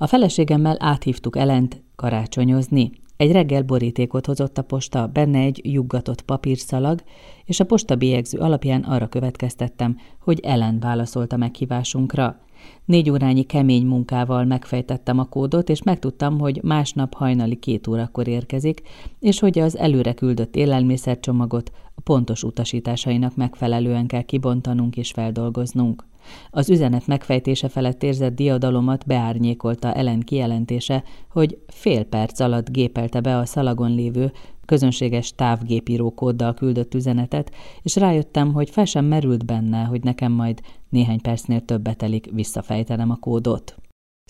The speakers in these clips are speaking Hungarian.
A feleségemmel áthívtuk Elent karácsonyozni. Egy reggel borítékot hozott a posta, benne egy juggatott papírszalag, és a posta bélyegző alapján arra következtettem, hogy Ellen válaszolt a meghívásunkra. Négy órányi kemény munkával megfejtettem a kódot, és megtudtam, hogy másnap hajnali két órakor érkezik, és hogy az előre küldött élelmiszercsomagot a pontos utasításainak megfelelően kell kibontanunk és feldolgoznunk. Az üzenet megfejtése felett érzett diadalomat beárnyékolta Ellen kijelentése, hogy fél perc alatt gépelte be a szalagon lévő közönséges távgépíró kóddal küldött üzenetet, és rájöttem, hogy fel sem merült benne, hogy nekem majd néhány percnél többet telik visszafejtenem a kódot.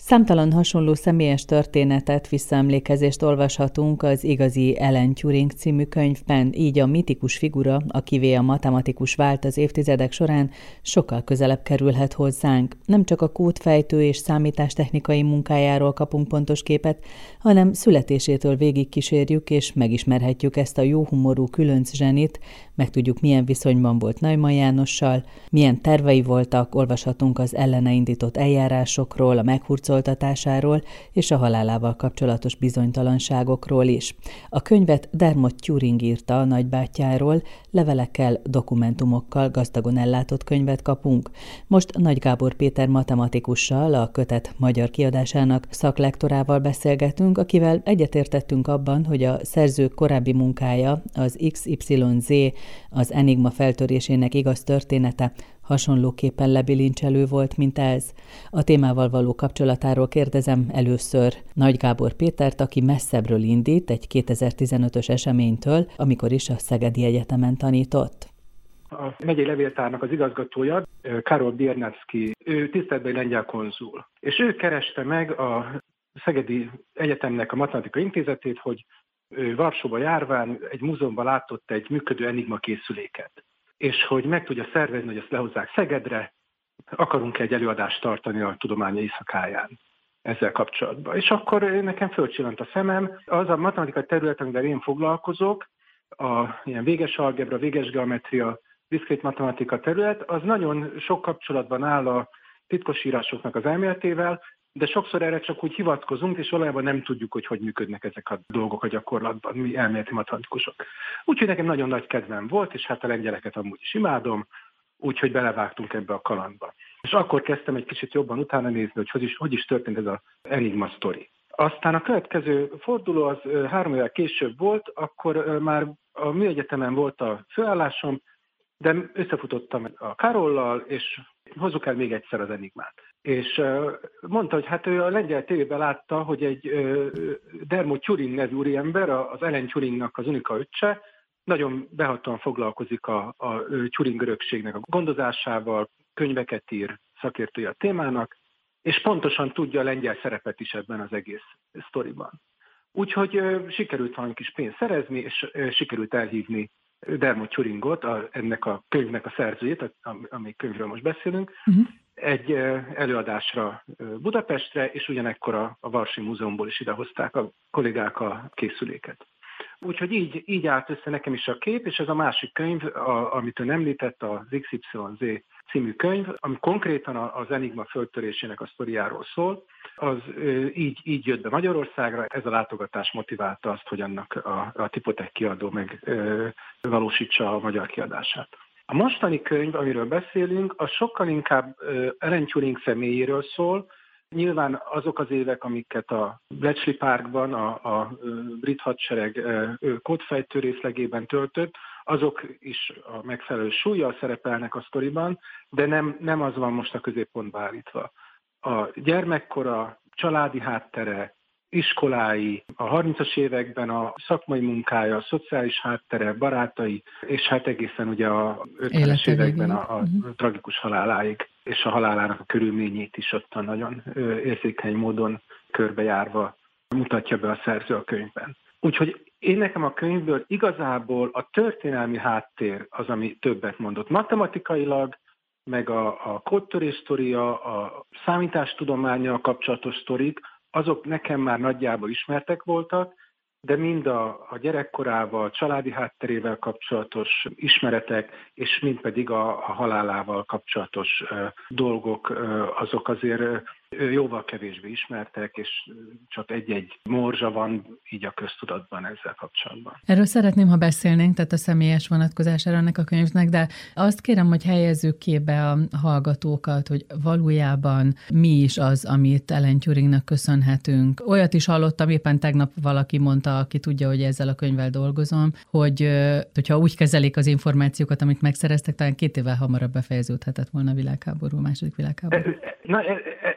Számtalan hasonló személyes történetet, visszaemlékezést olvashatunk az Igazi Ellen Turing című könyvben, így a mitikus figura, akivé a matematikus vált az évtizedek során, sokkal közelebb kerülhet hozzánk. Nem csak a kódfejtő és számítástechnikai munkájáról kapunk pontos képet, hanem születésétől végig kísérjük és megismerhetjük ezt a jóhumorú különc zsenit, megtudjuk milyen viszonyban volt Neumann Jánossal, milyen tervei voltak, olvashatunk az ellene indított eljárásokról, a meghurcoltatásáról és a halálával kapcsolatos bizonytalanságokról is. A könyvet Dermot Turing írta a nagybátyjáról, levelekkel, dokumentumokkal gazdagon ellátott könyvet kapunk. Most Nagy Gábor Péter matematikussal, a kötet magyar kiadásának szaklektorával beszélgetünk, akivel egyetértettünk abban, hogy a szerző korábbi munkája, az XYZ az Enigma feltörésének igaz története hasonlóképpen lebilincselő volt, mint ez. A témával való kapcsolatáról kérdezem először Nagy Gábor Pétert, aki messzebbről indít egy 2015-ös eseménytől, amikor is a Szegedi Egyetemen tanított. A megyei levéltárnak az igazgatója, Karol Biernacki, ő tiszteletbeli lengyel konzul. És ő kereste meg a Szegedi Egyetemnek a Matematika Intézetét, hogy Varsóba járván egy múzeumban látott egy működő Enigma készüléket, és hogy meg tudja szervezni, hogy ezt lehozzák Szegedre, akarunk egy előadást tartani a tudománya éjszakáján ezzel kapcsolatban. És akkor nekem fölcsillant a szemem, az a matematikai terület, amivel én foglalkozok, a ilyen véges algebra, véges geometria, diszkrét matematika terület, az nagyon sok kapcsolatban áll a titkosírásoknak az elméletével, de sokszor erre csak úgy hivatkozunk, és valójában nem tudjuk, hogy hogy működnek ezek a dolgok a gyakorlatban, mi elméleti matematikusok. Úgyhogy nekem nagyon nagy kedvem volt, és hát a lengyeleket amúgy is imádom, úgyhogy belevágtunk ebbe a kalandba. És akkor kezdtem egy kicsit jobban utána nézni, hogy hogy is, hogy is történt ez az Enigma sztori. Aztán a következő forduló az három évvel később volt, akkor már a műegyetemen volt a főállásom, de összefutottam a Karollal, és hozzuk el még egyszer az enigmát. És mondta, hogy hát ő a lengyel tévében látta, hogy egy Dermo Turing nevű úriember, az Ellen Turingnak az unika öccse, nagyon behatóan foglalkozik a, a Turing örökségnek a gondozásával, könyveket ír, szakértői a témának, és pontosan tudja a lengyel szerepet is ebben az egész sztoriban. Úgyhogy sikerült valami kis pénzt szerezni, és sikerült elhívni Dermot Turingot, a, ennek a könyvnek a szerzőjét, ami könyvről most beszélünk, uh-huh. egy előadásra Budapestre, és ugyanekkor a, a Varsi Múzeumból is idehozták a kollégák a készüléket. Úgyhogy így, így állt össze nekem is a kép, és ez a másik könyv, a, amit ön említett, az XYZ című könyv, ami konkrétan az Enigma föltörésének a sztoriáról szól, az így, így jött be Magyarországra, ez a látogatás motiválta azt, hogy annak a, a Tipotek kiadó meg ö, valósítsa a magyar kiadását. A mostani könyv, amiről beszélünk, az sokkal inkább Ellen Turing személyéről szól, Nyilván azok az évek, amiket a Bletchley Parkban a, a brit hadsereg kódfejtő részlegében töltött, azok is a megfelelő súlyjal szerepelnek a sztoriban, de nem, nem az van most a középpontba állítva. A gyermekkora, családi háttere, iskolái, a 30-as években a szakmai munkája, a szociális háttere, barátai, és hát egészen ugye a 50-es években a, a uh-huh. tragikus haláláig, és a halálának a körülményét is ott a nagyon érzékeny módon körbejárva mutatja be a szerző a könyvben. Úgyhogy én nekem a könyvből igazából a történelmi háttér az, ami többet mondott. Matematikailag, meg a, a kódtörés sztoria, a számítástudománya kapcsolatos sztorik, azok nekem már nagyjából ismertek voltak, de mind a, a gyerekkorával, családi hátterével kapcsolatos ismeretek, és mind pedig a, a halálával kapcsolatos uh, dolgok, uh, azok azért jóval kevésbé ismertek, és csak egy-egy morzsa van így a köztudatban ezzel kapcsolatban. Erről szeretném, ha beszélnénk, tehát a személyes vonatkozására ennek a könyvnek, de azt kérem, hogy helyezzük képbe a hallgatókat, hogy valójában mi is az, amit Ellen Turingnak köszönhetünk. Olyat is hallottam, éppen tegnap valaki mondta, aki tudja, hogy ezzel a könyvvel dolgozom, hogy hogyha úgy kezelik az információkat, amit megszereztek, talán két évvel hamarabb befejeződhetett volna a világháború, a második világháború. Na,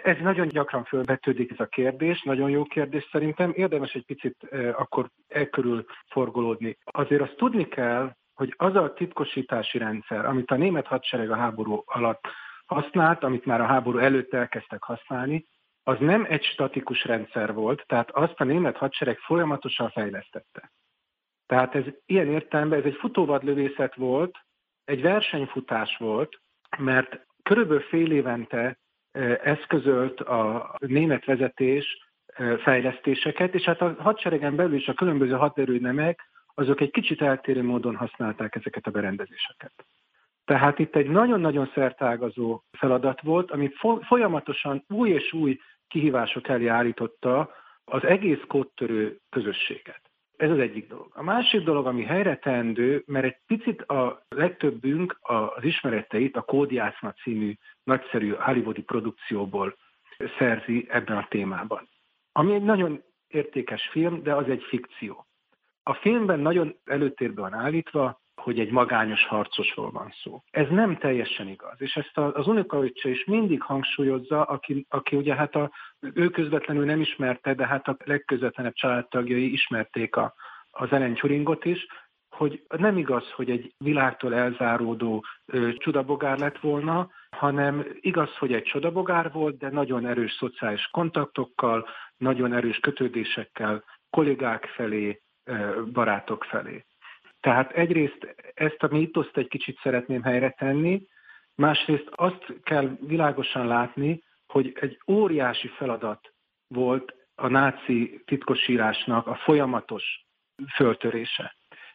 ez nagyon gyakran fölvetődik ez a kérdés, nagyon jó kérdés szerintem. Érdemes egy picit akkor elkörül forgolódni. Azért azt tudni kell, hogy az a titkosítási rendszer, amit a német hadsereg a háború alatt használt, amit már a háború előtt elkezdtek használni, az nem egy statikus rendszer volt, tehát azt a német hadsereg folyamatosan fejlesztette. Tehát ez ilyen értelemben ez egy futóvadlövészet volt, egy versenyfutás volt, mert körülbelül fél évente eszközölt a német vezetés fejlesztéseket, és hát a hadseregen belül is a különböző haderőnemek azok egy kicsit eltérő módon használták ezeket a berendezéseket. Tehát itt egy nagyon-nagyon szertágazó feladat volt, ami folyamatosan új és új kihívások elé állította az egész kódtörő közösséget. Ez az egyik dolog. A másik dolog, ami helyre teendő, mert egy picit a legtöbbünk az ismereteit a Kódjátszma című nagyszerű hollywoodi produkcióból szerzi ebben a témában. Ami egy nagyon értékes film, de az egy fikció. A filmben nagyon előtérbe állítva, hogy egy magányos harcosról van szó. Ez nem teljesen igaz, és ezt az Unikovics is mindig hangsúlyozza, aki, aki ugye hát a, ő közvetlenül nem ismerte, de hát a legközvetlenebb családtagjai ismerték a, az Ellen is, hogy nem igaz, hogy egy világtól elzáródó ö, csudabogár lett volna, hanem igaz, hogy egy csodabogár volt, de nagyon erős szociális kontaktokkal, nagyon erős kötődésekkel kollégák felé, ö, barátok felé. Tehát egyrészt ezt a mítoszt egy kicsit szeretném helyre tenni, másrészt azt kell világosan látni, hogy egy óriási feladat volt a náci titkosírásnak a folyamatos föltörése.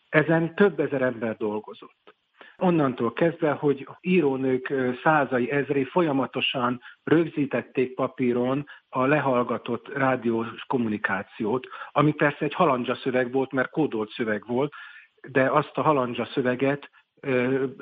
Ezen több ezer ember dolgozott. Onnantól kezdve, hogy írónők százai ezré folyamatosan rögzítették papíron a lehallgatott rádiós kommunikációt, ami persze egy halandzsa szöveg volt, mert kódolt szöveg volt, de azt a halandzsa szöveget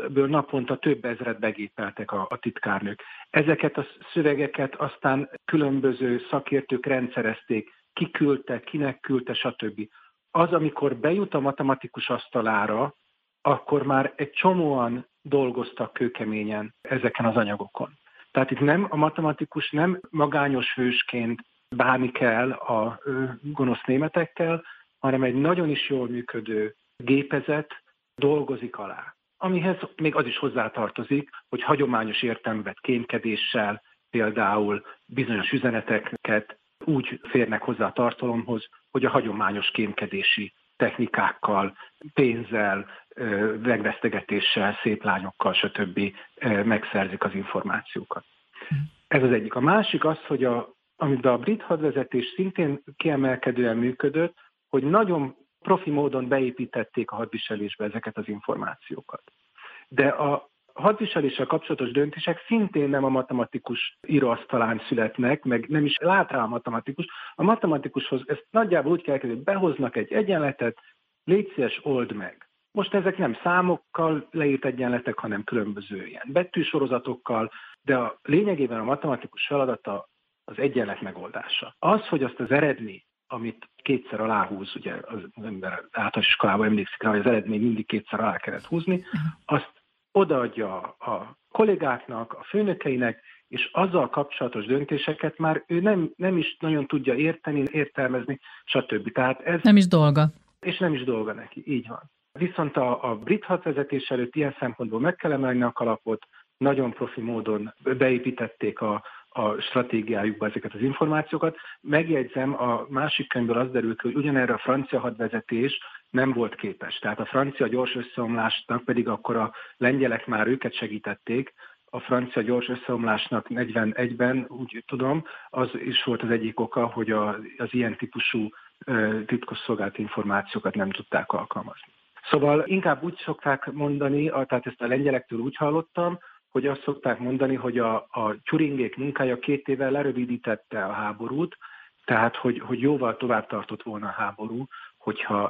ből naponta több ezret begépeltek a, a titkárnők. Ezeket a szövegeket aztán különböző szakértők rendszerezték, ki küldte, kinek küldte, stb. Az, amikor bejut a matematikus asztalára, akkor már egy csomóan dolgoztak kőkeményen ezeken az anyagokon. Tehát itt nem a matematikus nem magányos hősként bánni kell a gonosz németekkel, hanem egy nagyon is jól működő gépezet dolgozik alá. Amihez még az is hozzátartozik, hogy hagyományos értelmet kémkedéssel például bizonyos üzeneteket úgy férnek hozzá a tartalomhoz, hogy a hagyományos kémkedési technikákkal, pénzzel, megvesztegetéssel, szép lányokkal, stb. megszerzik az információkat. Ez az egyik. A másik az, hogy a, amiben a brit hadvezetés szintén kiemelkedően működött, hogy nagyon profi módon beépítették a hadviselésbe ezeket az információkat. De a hadviseléssel kapcsolatos döntések szintén nem a matematikus íróasztalán születnek, meg nem is lát rá a matematikus. A matematikushoz ezt nagyjából úgy kell hogy behoznak egy egyenletet, légy szíves, old meg. Most ezek nem számokkal leírt egyenletek, hanem különböző ilyen betűsorozatokkal, de a lényegében a matematikus feladata az egyenlet megoldása. Az, hogy azt az eredményt amit kétszer aláhúz, ugye az ember általános iskolában emlékszik rá, hogy az eredmény mindig kétszer alá kellett húzni, azt odaadja a kollégáknak, a főnökeinek, és azzal kapcsolatos döntéseket már ő nem, nem is nagyon tudja érteni, értelmezni, stb. Tehát ez, nem is dolga. És nem is dolga neki, így van. Viszont a, a brit hadvezetés előtt ilyen szempontból meg kell emelni a kalapot, nagyon profi módon beépítették a, a stratégiájukba ezeket az információkat. Megjegyzem, a másik könyvből az derült hogy ugyanerre a francia hadvezetés nem volt képes. Tehát a francia gyors összeomlásnak pedig akkor a lengyelek már őket segítették, a francia gyors összeomlásnak 41-ben, úgy tudom, az is volt az egyik oka, hogy a, az ilyen típusú titkosszolgált információkat nem tudták alkalmazni. Szóval inkább úgy szokták mondani, tehát ezt a lengyelektől úgy hallottam, hogy azt szokták mondani, hogy a, a Turingék munkája két évvel lerövidítette a háborút, tehát hogy, hogy jóval tovább tartott volna a háború, hogyha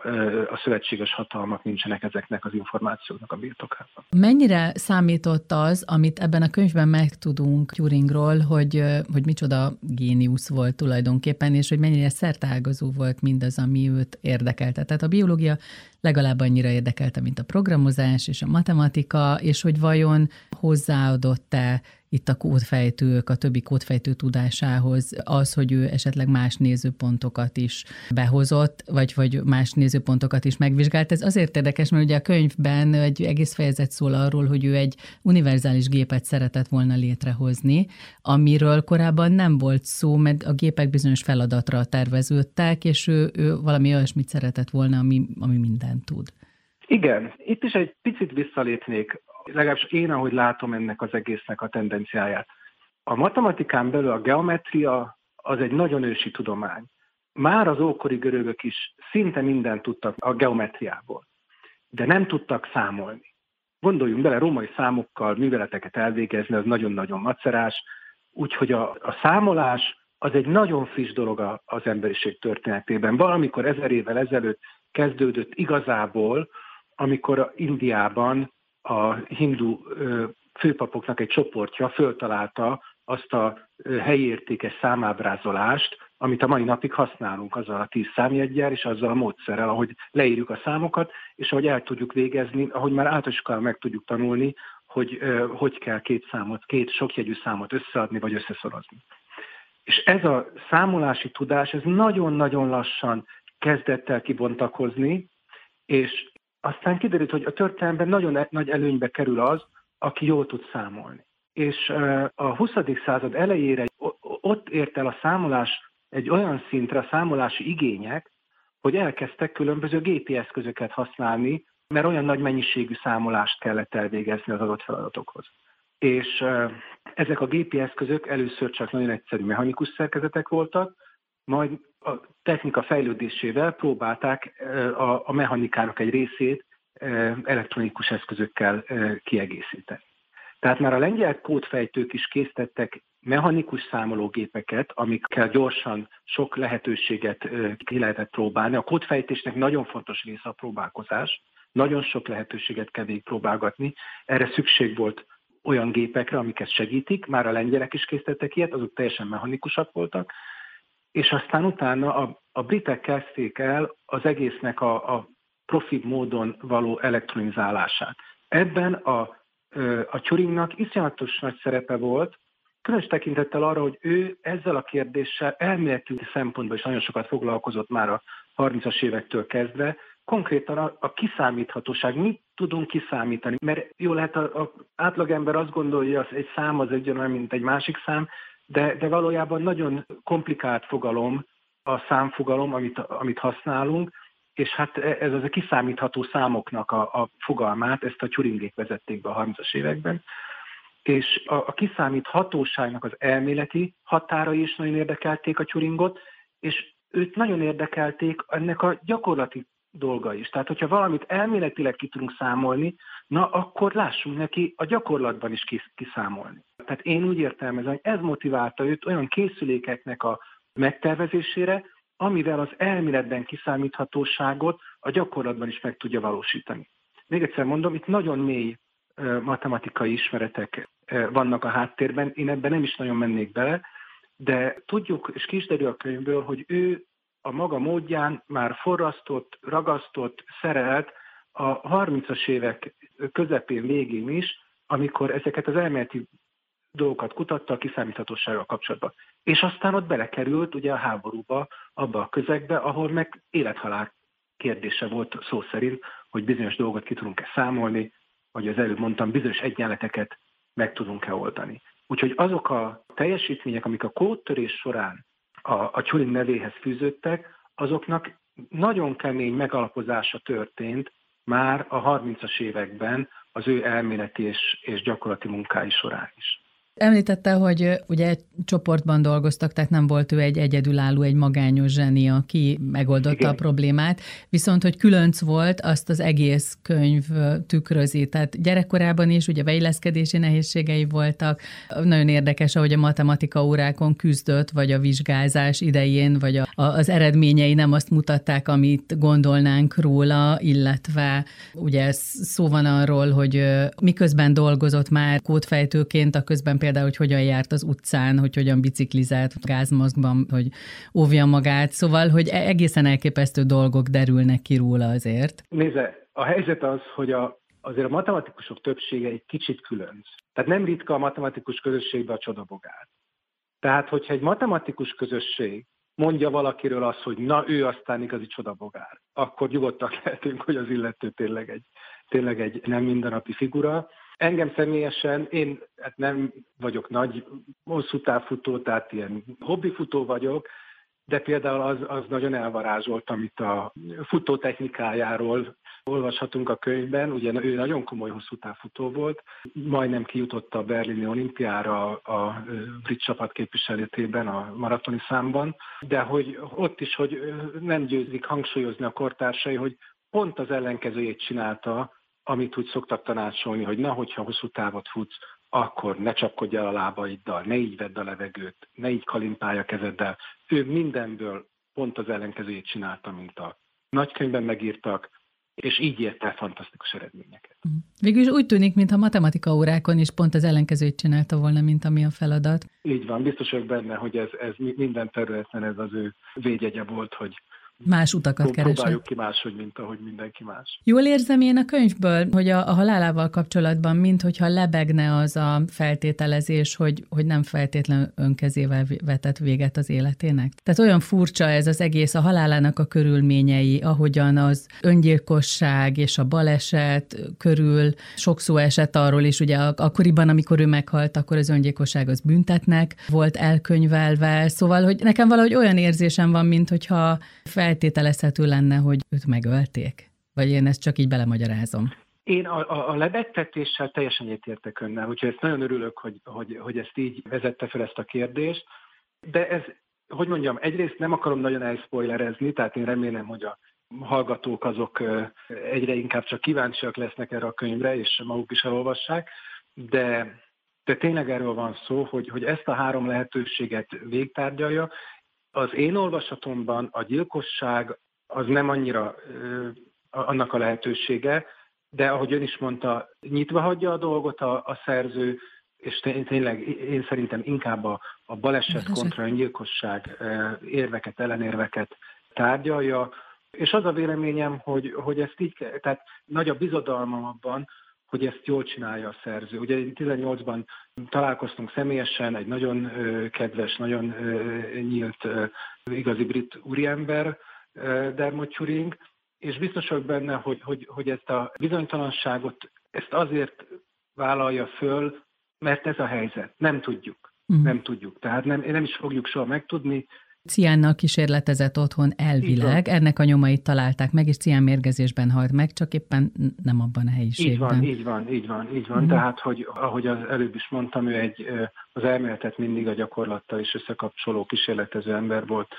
a szövetséges hatalmak nincsenek ezeknek az információknak a birtokában. Mennyire számított az, amit ebben a könyvben megtudunk Turingról, hogy, hogy micsoda géniusz volt tulajdonképpen, és hogy mennyire szertágazó volt mindaz, ami őt érdekelte. Tehát a biológia legalább annyira érdekelte, mint a programozás és a matematika, és hogy vajon hozzáadott-e itt a kódfejtők, a többi kódfejtő tudásához az, hogy ő esetleg más nézőpontokat is behozott, vagy, vagy más nézőpontokat is megvizsgált. Ez azért érdekes, mert ugye a könyvben egy egész fejezet szól arról, hogy ő egy univerzális gépet szeretett volna létrehozni, amiről korábban nem volt szó, mert a gépek bizonyos feladatra terveződtek, és ő, ő valami olyasmit szeretett volna, ami, ami mindent tud. Igen, itt is egy picit visszalépnék legalábbis én, ahogy látom ennek az egésznek a tendenciáját. A matematikán belül a geometria az egy nagyon ősi tudomány. Már az ókori görögök is szinte mindent tudtak a geometriából, de nem tudtak számolni. Gondoljunk bele, római számokkal műveleteket elvégezni, az nagyon-nagyon macerás, úgyhogy a, a számolás az egy nagyon friss dolog az emberiség történetében. Valamikor ezer évvel ezelőtt kezdődött igazából, amikor Indiában a hindu főpapoknak egy csoportja föltalálta azt a helyi értékes számábrázolást, amit a mai napig használunk azzal a tíz számjegyel és azzal a módszerrel, ahogy leírjuk a számokat, és ahogy el tudjuk végezni, ahogy már általános meg tudjuk tanulni, hogy hogy kell két számot, két sokjegyű számot összeadni vagy összeszorozni. És ez a számolási tudás, ez nagyon-nagyon lassan kezdett el kibontakozni, és aztán kiderült, hogy a történelemben nagyon e- nagy előnybe kerül az, aki jól tud számolni. És a 20. század elejére ott ért el a számolás egy olyan szintre, a számolási igények, hogy elkezdtek különböző gépi eszközöket használni, mert olyan nagy mennyiségű számolást kellett elvégezni az adott feladatokhoz. És ezek a gépi eszközök először csak nagyon egyszerű mechanikus szerkezetek voltak, majd a technika fejlődésével próbálták a, a mechanikának egy részét elektronikus eszközökkel kiegészíteni. Tehát már a lengyel kódfejtők is készítettek mechanikus számológépeket, amikkel gyorsan sok lehetőséget ki lehetett próbálni. A kódfejtésnek nagyon fontos része a próbálkozás, nagyon sok lehetőséget kell próbálgatni. Erre szükség volt olyan gépekre, amiket segítik, már a lengyelek is készítettek ilyet, azok teljesen mechanikusak voltak, és aztán utána a, a britek kezdték el az egésznek a, a profi módon való elektronizálását. Ebben a, a Turingnak iszonyatos nagy szerepe volt, különös tekintettel arra, hogy ő ezzel a kérdéssel elméleti szempontból is nagyon sokat foglalkozott már a 30-as évektől kezdve, konkrétan a, a kiszámíthatóság, mit tudunk kiszámítani, mert jó lehet, az átlagember azt gondolja, hogy egy szám az egy olyan, mint egy másik szám, de, de valójában nagyon komplikált fogalom a számfogalom, amit, amit használunk, és hát ez az a kiszámítható számoknak a, a fogalmát, ezt a Turingék vezették be a 30-as években, és a, a kiszámíthatóságnak az elméleti határai is nagyon érdekelték a Turingot, és őt nagyon érdekelték ennek a gyakorlati dolga is. Tehát, hogyha valamit elméletileg ki tudunk számolni, na akkor lássunk neki a gyakorlatban is kiszámolni. Tehát én úgy értelmezem, hogy ez motiválta őt olyan készülékeknek a megtervezésére, amivel az elméletben kiszámíthatóságot a gyakorlatban is meg tudja valósítani. Még egyszer mondom, itt nagyon mély matematikai ismeretek vannak a háttérben, én ebben nem is nagyon mennék bele, de tudjuk, és kisderül a könyvből, hogy ő a maga módján már forrasztott, ragasztott, szerelt a 30-as évek közepén, végén is, amikor ezeket az elméleti dolgokat kutatta a kiszámíthatósággal kapcsolatban. És aztán ott belekerült ugye a háborúba, abba a közegbe, ahol meg élethalál kérdése volt szó szerint, hogy bizonyos dolgot ki tudunk-e számolni, vagy az előbb mondtam, bizonyos egyenleteket meg tudunk-e oldani. Úgyhogy azok a teljesítmények, amik a kódtörés során a, a Turing nevéhez fűződtek, azoknak nagyon kemény megalapozása történt már a 30-as években az ő elméleti és, és gyakorlati munkái során is. Említette, hogy ugye egy csoportban dolgoztak, tehát nem volt ő egy egyedülálló, egy magányos zseni, aki megoldotta Igen. a problémát, viszont hogy különc volt, azt az egész könyv tükrözi. Tehát gyerekkorában is ugye beilleszkedési nehézségei voltak. Nagyon érdekes, ahogy a matematika órákon küzdött, vagy a vizsgázás idején, vagy a, a, az eredményei nem azt mutatták, amit gondolnánk róla, illetve ugye szó van arról, hogy miközben dolgozott már kódfejtőként, a közben például, hogy hogyan járt az utcán, hogy hogyan biciklizált gázmaszkban, hogy óvja magát, szóval, hogy e- egészen elképesztő dolgok derülnek ki róla azért. Nézze, a helyzet az, hogy a, azért a matematikusok többsége egy kicsit különc. Tehát nem ritka a matematikus közösségbe a csodabogár. Tehát, hogyha egy matematikus közösség mondja valakiről azt, hogy na, ő aztán igazi csodabogár, akkor nyugodtak lehetünk, hogy az illető tényleg egy, tényleg egy nem mindennapi figura. Engem személyesen, én hát nem vagyok nagy hosszú távfutó, tehát ilyen hobbifutó vagyok, de például az, az nagyon elvarázsolt, amit a futó technikájáról olvashatunk a könyvben. Ugye ő nagyon komoly hosszú távfutó volt, majdnem kijutott a berlini olimpiára a brit csapat képviseletében a maratoni számban, de hogy ott is, hogy nem győzik hangsúlyozni a kortársai, hogy pont az ellenkezőjét csinálta amit úgy szoktak tanácsolni, hogy na, hogyha hosszú távot futsz, akkor ne csapkodj el a lábaiddal, ne így vedd a levegőt, ne így kalimpálj a kezeddel. Ő mindenből pont az ellenkezőjét csinálta, mint a nagykönyvben megírtak, és így ért el fantasztikus eredményeket. Végül is úgy tűnik, mintha matematika órákon is pont az ellenkezőjét csinálta volna, mint ami a feladat. Így van, biztos vagyok benne, hogy ez, ez minden területen ez az ő védjegye volt, hogy más utakat keresett. Próbáljuk ki máshogy, mint ahogy mindenki más. Jól érzem én a könyvből, hogy a, a halálával kapcsolatban, mint hogyha lebegne az a feltételezés, hogy, hogy nem feltétlenül önkezével vetett véget az életének. Tehát olyan furcsa ez az egész, a halálának a körülményei, ahogyan az öngyilkosság és a baleset körül sok szó esett arról is, ugye akkoriban, amikor ő meghalt, akkor az öngyilkosság az büntetnek volt elkönyvelve, szóval, hogy nekem valahogy olyan érzésem van, mint hogyha fel feltételezhető lenne, hogy őt megölték? Vagy én ezt csak így belemagyarázom? Én a, a, a lebegtetéssel teljesen egyetértek önnel, úgyhogy ezt nagyon örülök, hogy, hogy, hogy ezt így vezette fel ezt a kérdést. De ez, hogy mondjam, egyrészt nem akarom nagyon elspoilerezni, tehát én remélem, hogy a hallgatók azok egyre inkább csak kíváncsiak lesznek erre a könyvre, és maguk is elolvassák, de, de tényleg erről van szó, hogy, hogy ezt a három lehetőséget végtárgyalja, az én olvasatomban a gyilkosság az nem annyira ö, annak a lehetősége, de ahogy ön is mondta, nyitva hagyja a dolgot a, a szerző, és tényleg én szerintem inkább a, a baleset kontra öngyilkosság érveket, ellenérveket tárgyalja, és az a véleményem, hogy, hogy ezt így, tehát nagy a bizodalmam abban, hogy ezt jól csinálja a szerző. Ugye 18-ban találkoztunk személyesen, egy nagyon kedves, nagyon nyílt, igazi brit úriember, Dermot Turing, és biztos vagyok benne, hogy, hogy, hogy ezt a bizonytalanságot, ezt azért vállalja föl, mert ez a helyzet. Nem tudjuk. Mm. Nem tudjuk. Tehát nem, nem is fogjuk soha megtudni, Ciánnal kísérletezett otthon elvileg, ennek a nyomait találták meg, és cián mérgezésben halt meg, csak éppen nem abban a helyiségben. Így van, így van, így van, így van. Mm. Tehát, hogy ahogy az előbb is mondtam, ő egy, az elméletet mindig a gyakorlattal is összekapcsoló kísérletező ember volt,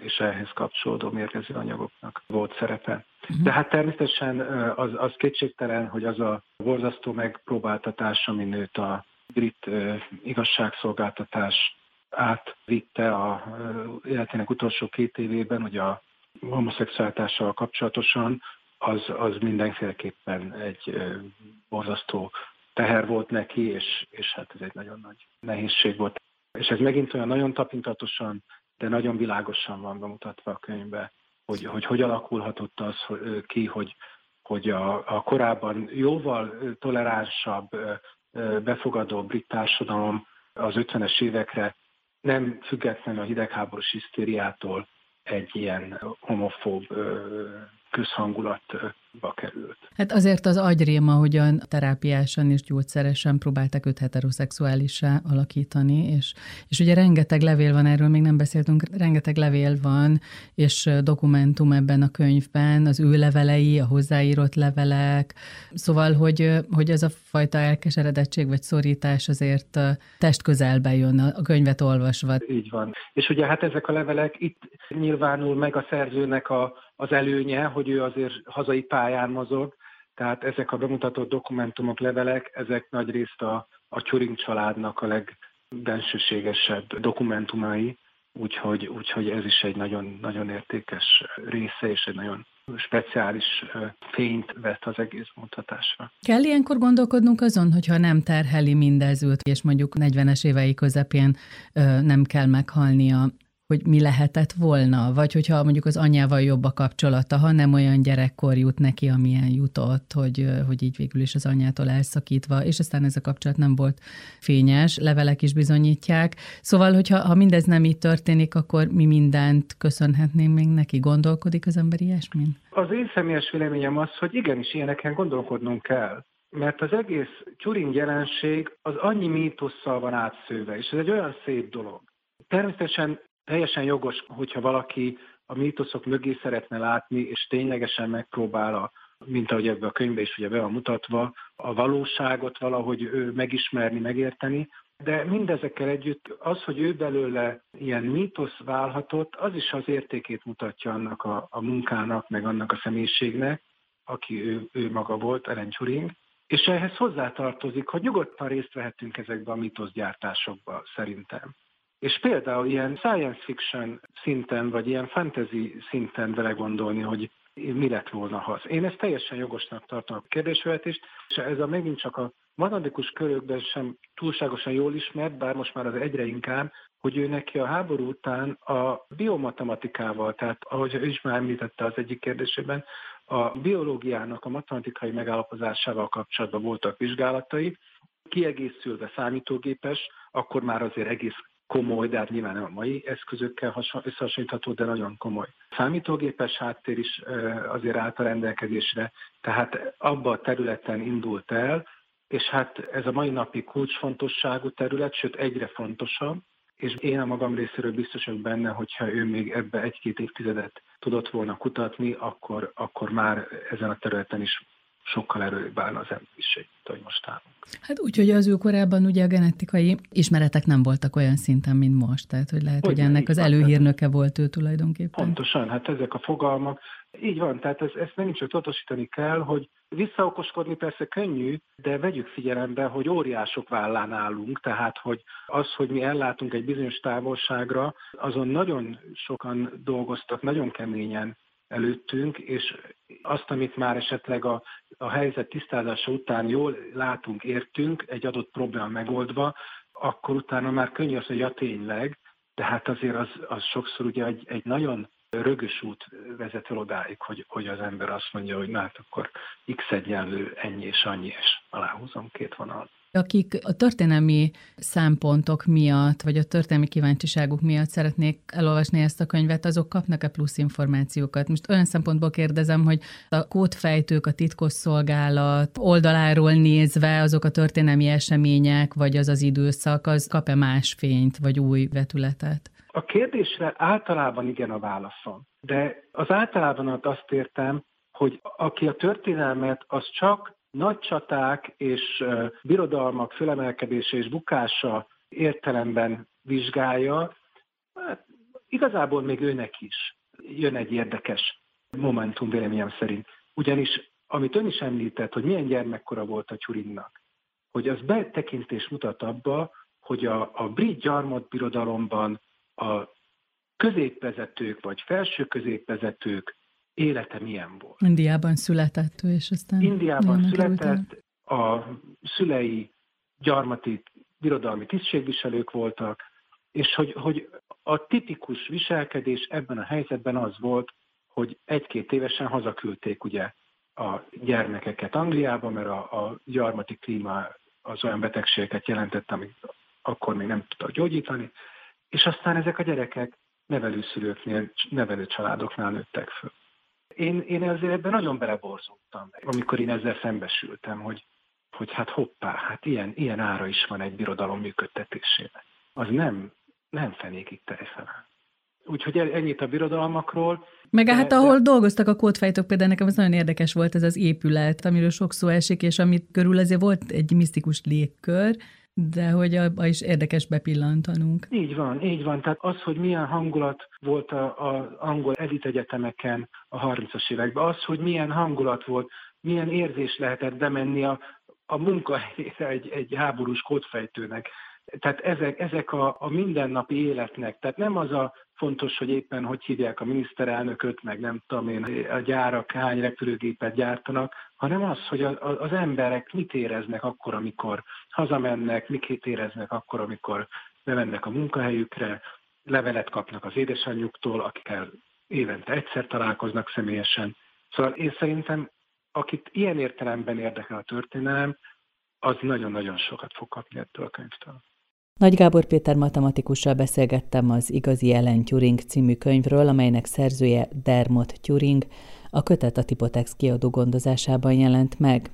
és ehhez kapcsolódó mérgező anyagoknak volt szerepe. Mm. De hát természetesen az, az kétségtelen, hogy az a borzasztó megpróbáltatás, ami nőtt a brit igazságszolgáltatás átvitte a életének utolsó két évében, hogy a homoszexualitással kapcsolatosan, az, az mindenféleképpen egy borzasztó teher volt neki, és, és hát ez egy nagyon nagy nehézség volt. És ez megint olyan nagyon tapintatosan, de nagyon világosan van bemutatva a könyvbe, hogy hogy, hogy alakulhatott az hogy, ki, hogy, hogy a, a korábban jóval toleránsabb, befogadó brit társadalom az 50-es évekre nem független a hidegháborús hisztériától egy ilyen homofób közhangulatba került. Hát azért az agyréma, hogyan terápiásan és gyógyszeresen próbáltak őt heteroszexuálissá alakítani, és, és ugye rengeteg levél van, erről még nem beszéltünk, rengeteg levél van, és dokumentum ebben a könyvben, az ő levelei, a hozzáírott levelek, szóval, hogy, hogy ez a fajta elkeseredettség vagy szorítás azért test közelbe jön a könyvet olvasva. Így van. És ugye hát ezek a levelek, itt nyilvánul meg a szerzőnek a, az előnye, hogy ő azért hazai pályán mozog, tehát ezek a bemutatott dokumentumok, levelek, ezek nagy részt a, a Turing családnak a legbensőségesebb dokumentumai, úgyhogy, úgyhogy ez is egy nagyon, nagyon értékes része, és egy nagyon speciális fényt vett az egész mutatásra. Kell ilyenkor gondolkodnunk azon, hogyha nem terheli mindez és mondjuk 40-es évei közepén nem kell meghalnia, hogy mi lehetett volna, vagy hogyha mondjuk az anyával jobb a kapcsolata, ha nem olyan gyerekkor jut neki, amilyen jutott, hogy, hogy így végül is az anyától elszakítva, és aztán ez a kapcsolat nem volt fényes, levelek is bizonyítják. Szóval, hogyha ha mindez nem így történik, akkor mi mindent köszönhetnénk még neki? Gondolkodik az ember ilyesmin? Az én személyes véleményem az, hogy igenis ilyeneken gondolkodnunk kell mert az egész Turing jelenség az annyi mítosszal van átszőve, és ez egy olyan szép dolog. Természetesen teljesen jogos, hogyha valaki a mítoszok mögé szeretne látni, és ténylegesen megpróbál a mint ahogy ebben a könyvben is ugye be van mutatva, a valóságot valahogy megismerni, megérteni, de mindezekkel együtt az, hogy ő belőle ilyen mítosz válhatott, az is az értékét mutatja annak a, a munkának, meg annak a személyiségnek, aki ő, ő maga volt, Ellen Turing. És ehhez hozzátartozik, hogy nyugodtan részt vehetünk ezekbe a mítoszgyártásokba, szerintem. És például ilyen science fiction szinten, vagy ilyen fantasy szinten belegondolni, hogy mi lett volna, ha. Én ezt teljesen jogosnak tartom a kérdésvetést, és ez a megint csak a matematikus körökben sem túlságosan jól ismert, bár most már az egyre inkább, hogy ő neki a háború után a biomatematikával, tehát ahogy ő is már említette az egyik kérdésében, a biológiának a matematikai megállapozásával kapcsolatban voltak vizsgálatai, kiegészülve számítógépes, akkor már azért egész komoly, de hát nyilván nem a mai eszközökkel összehasonlítható, de nagyon komoly. Számítógépes háttér is azért állt a rendelkezésre, tehát abba a területen indult el, és hát ez a mai napi kulcsfontosságú terület, sőt egyre fontosabb, és én a magam részéről biztos vagyok benne, hogyha ő még ebbe egy-két évtizedet tudott volna kutatni, akkor, akkor már ezen a területen is sokkal erőbb állna az emberiség, mint ahogy most állunk. Hát úgy, hogy az ő korában ugye a genetikai ismeretek nem voltak olyan szinten, mint most, tehát hogy lehet, hogy, hogy ennek az előhírnöke volt ő tulajdonképpen. Pontosan, hát ezek a fogalmak, így van, tehát ez, ezt megint csak tudatosítani kell, hogy visszaokoskodni persze könnyű, de vegyük figyelembe, hogy óriások vállán állunk, tehát hogy az, hogy mi ellátunk egy bizonyos távolságra, azon nagyon sokan dolgoztak, nagyon keményen előttünk, és azt, amit már esetleg a, a helyzet tisztázása után jól látunk, értünk, egy adott probléma megoldva, akkor utána már könnyű az, hogy ja tényleg, de hát azért az, az sokszor ugye egy, egy nagyon rögös út vezet el odáig, hogy, hogy az ember azt mondja, hogy na hát akkor x egyenlő ennyi és annyi, és aláhúzom két vonal akik a történelmi szempontok miatt, vagy a történelmi kíváncsiságuk miatt szeretnék elolvasni ezt a könyvet, azok kapnak-e plusz információkat? Most olyan szempontból kérdezem, hogy a kódfejtők, a titkosszolgálat oldaláról nézve azok a történelmi események, vagy az az időszak, az kap-e más fényt, vagy új vetületet? A kérdésre általában igen a válaszom. De az általában azt értem, hogy aki a történelmet, az csak nagy csaták és birodalmak fölemelkedése és bukása értelemben vizsgálja, hát igazából még őnek is jön egy érdekes momentum véleményem szerint. Ugyanis, amit ön is említett, hogy milyen gyermekkora volt a Turingnak, hogy az betekintés mutat abba, hogy a, a brit gyarmatbirodalomban a középvezetők vagy felső középvezetők élete milyen volt. Indiában született ő, és aztán... Indiában született, a szülei gyarmati birodalmi tisztségviselők voltak, és hogy, hogy a tipikus viselkedés ebben a helyzetben az volt, hogy egy-két évesen hazaküldték ugye a gyermekeket Angliába, mert a, a gyarmati klíma az olyan betegségeket jelentett, amit akkor még nem tudtak gyógyítani, és aztán ezek a gyerekek nevelőszülőknél, nevelő családoknál nőttek föl. Én, én ezért ebben nagyon beleborzottam, amikor én ezzel szembesültem, hogy, hogy hát hoppá, hát ilyen, ilyen ára is van egy birodalom működtetésének. Az nem, nem fenékig tejfele. Úgyhogy ennyit a birodalmakról. Meg de, hát ahol de... dolgoztak a kódfejtok, például nekem ez nagyon érdekes volt ez az épület, amiről sok szó esik, és amit körül azért volt egy misztikus légkör, de hogy abba is érdekes bepillantanunk. Így van, így van. Tehát az, hogy milyen hangulat volt az angol elit egyetemeken a 30-as években, az, hogy milyen hangulat volt, milyen érzés lehetett bemenni a, a munkahelyére egy, egy háborús kódfejtőnek. Tehát ezek, ezek a, a mindennapi életnek, tehát nem az a fontos, hogy éppen hogy hívják a miniszterelnököt, meg nem tudom én, a gyárak hány repülőgépet gyártanak, hanem az, hogy az emberek mit éreznek akkor, amikor hazamennek, mit éreznek akkor, amikor bemennek a munkahelyükre, levelet kapnak az édesanyjuktól, akikkel évente egyszer találkoznak személyesen. Szóval én szerintem, akit ilyen értelemben érdekel a történelem, az nagyon-nagyon sokat fog kapni ettől a könyvtől. Nagy Gábor Péter matematikussal beszélgettem az Igazi Ellen Turing című könyvről, amelynek szerzője Dermot Turing, a kötet a Tipotex kiadó gondozásában jelent meg.